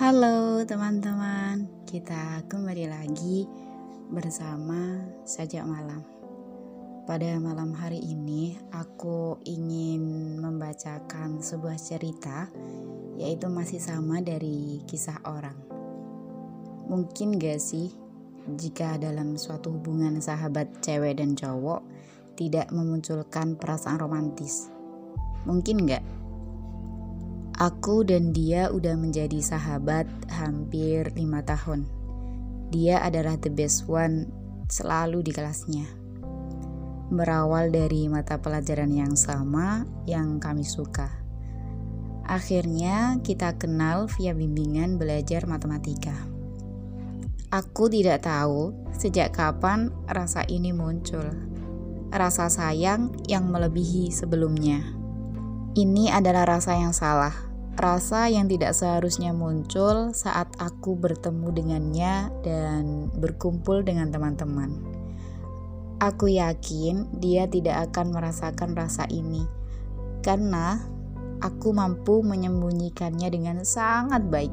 Halo teman-teman, kita kembali lagi bersama Sajak Malam. Pada malam hari ini, aku ingin membacakan sebuah cerita, yaitu masih sama dari kisah orang. Mungkin gak sih, jika dalam suatu hubungan sahabat cewek dan cowok tidak memunculkan perasaan romantis? Mungkin gak? Aku dan dia udah menjadi sahabat hampir lima tahun. Dia adalah the best one selalu di kelasnya. Berawal dari mata pelajaran yang sama yang kami suka. Akhirnya kita kenal via bimbingan belajar matematika. Aku tidak tahu sejak kapan rasa ini muncul. Rasa sayang yang melebihi sebelumnya. Ini adalah rasa yang salah Rasa yang tidak seharusnya muncul saat aku bertemu dengannya dan berkumpul dengan teman-teman. Aku yakin dia tidak akan merasakan rasa ini karena aku mampu menyembunyikannya dengan sangat baik.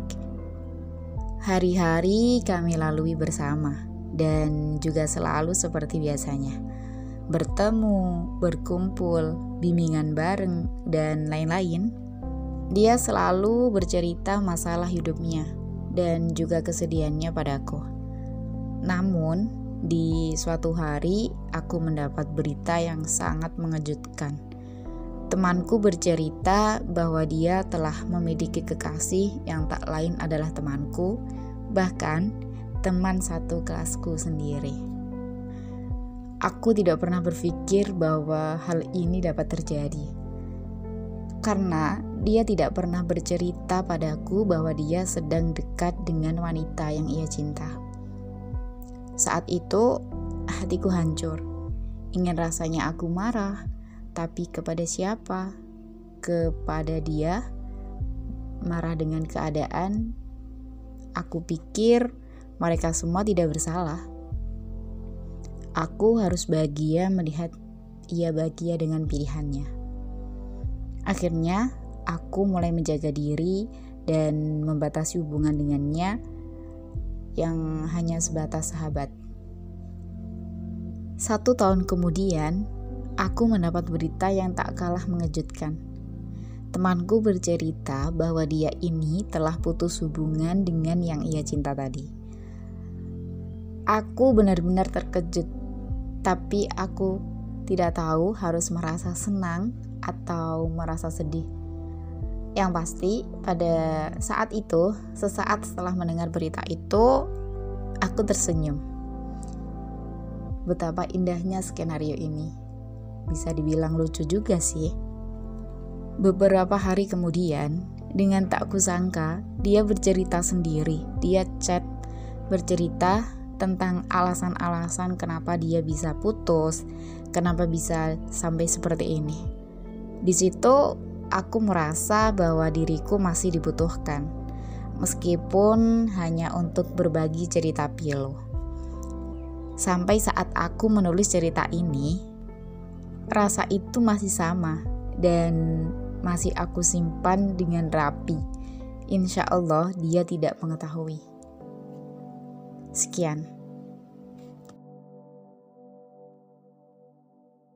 Hari-hari kami lalui bersama dan juga selalu seperti biasanya. Bertemu, berkumpul, bimbingan bareng, dan lain-lain dia selalu bercerita masalah hidupnya dan juga kesedihannya padaku. Namun, di suatu hari aku mendapat berita yang sangat mengejutkan. Temanku bercerita bahwa dia telah memiliki kekasih yang tak lain adalah temanku, bahkan teman satu kelasku sendiri. Aku tidak pernah berpikir bahwa hal ini dapat terjadi karena dia tidak pernah bercerita padaku bahwa dia sedang dekat dengan wanita yang ia cinta. Saat itu, hatiku hancur. Ingin rasanya aku marah, tapi kepada siapa? Kepada dia, marah dengan keadaan. Aku pikir mereka semua tidak bersalah. Aku harus bahagia melihat ia bahagia dengan pilihannya. Akhirnya, aku mulai menjaga diri dan membatasi hubungan dengannya yang hanya sebatas sahabat. Satu tahun kemudian, aku mendapat berita yang tak kalah mengejutkan. Temanku bercerita bahwa dia ini telah putus hubungan dengan yang ia cinta tadi. Aku benar-benar terkejut, tapi aku tidak tahu harus merasa senang atau merasa sedih. Yang pasti, pada saat itu, sesaat setelah mendengar berita itu, aku tersenyum. Betapa indahnya skenario ini. Bisa dibilang lucu juga sih. Beberapa hari kemudian, dengan tak kusangka, dia bercerita sendiri. Dia chat bercerita tentang alasan-alasan kenapa dia bisa putus, kenapa bisa sampai seperti ini. Di situ aku merasa bahwa diriku masih dibutuhkan, meskipun hanya untuk berbagi cerita pilu. Sampai saat aku menulis cerita ini, rasa itu masih sama dan masih aku simpan dengan rapi. Insya Allah, dia tidak mengetahui. Sekian.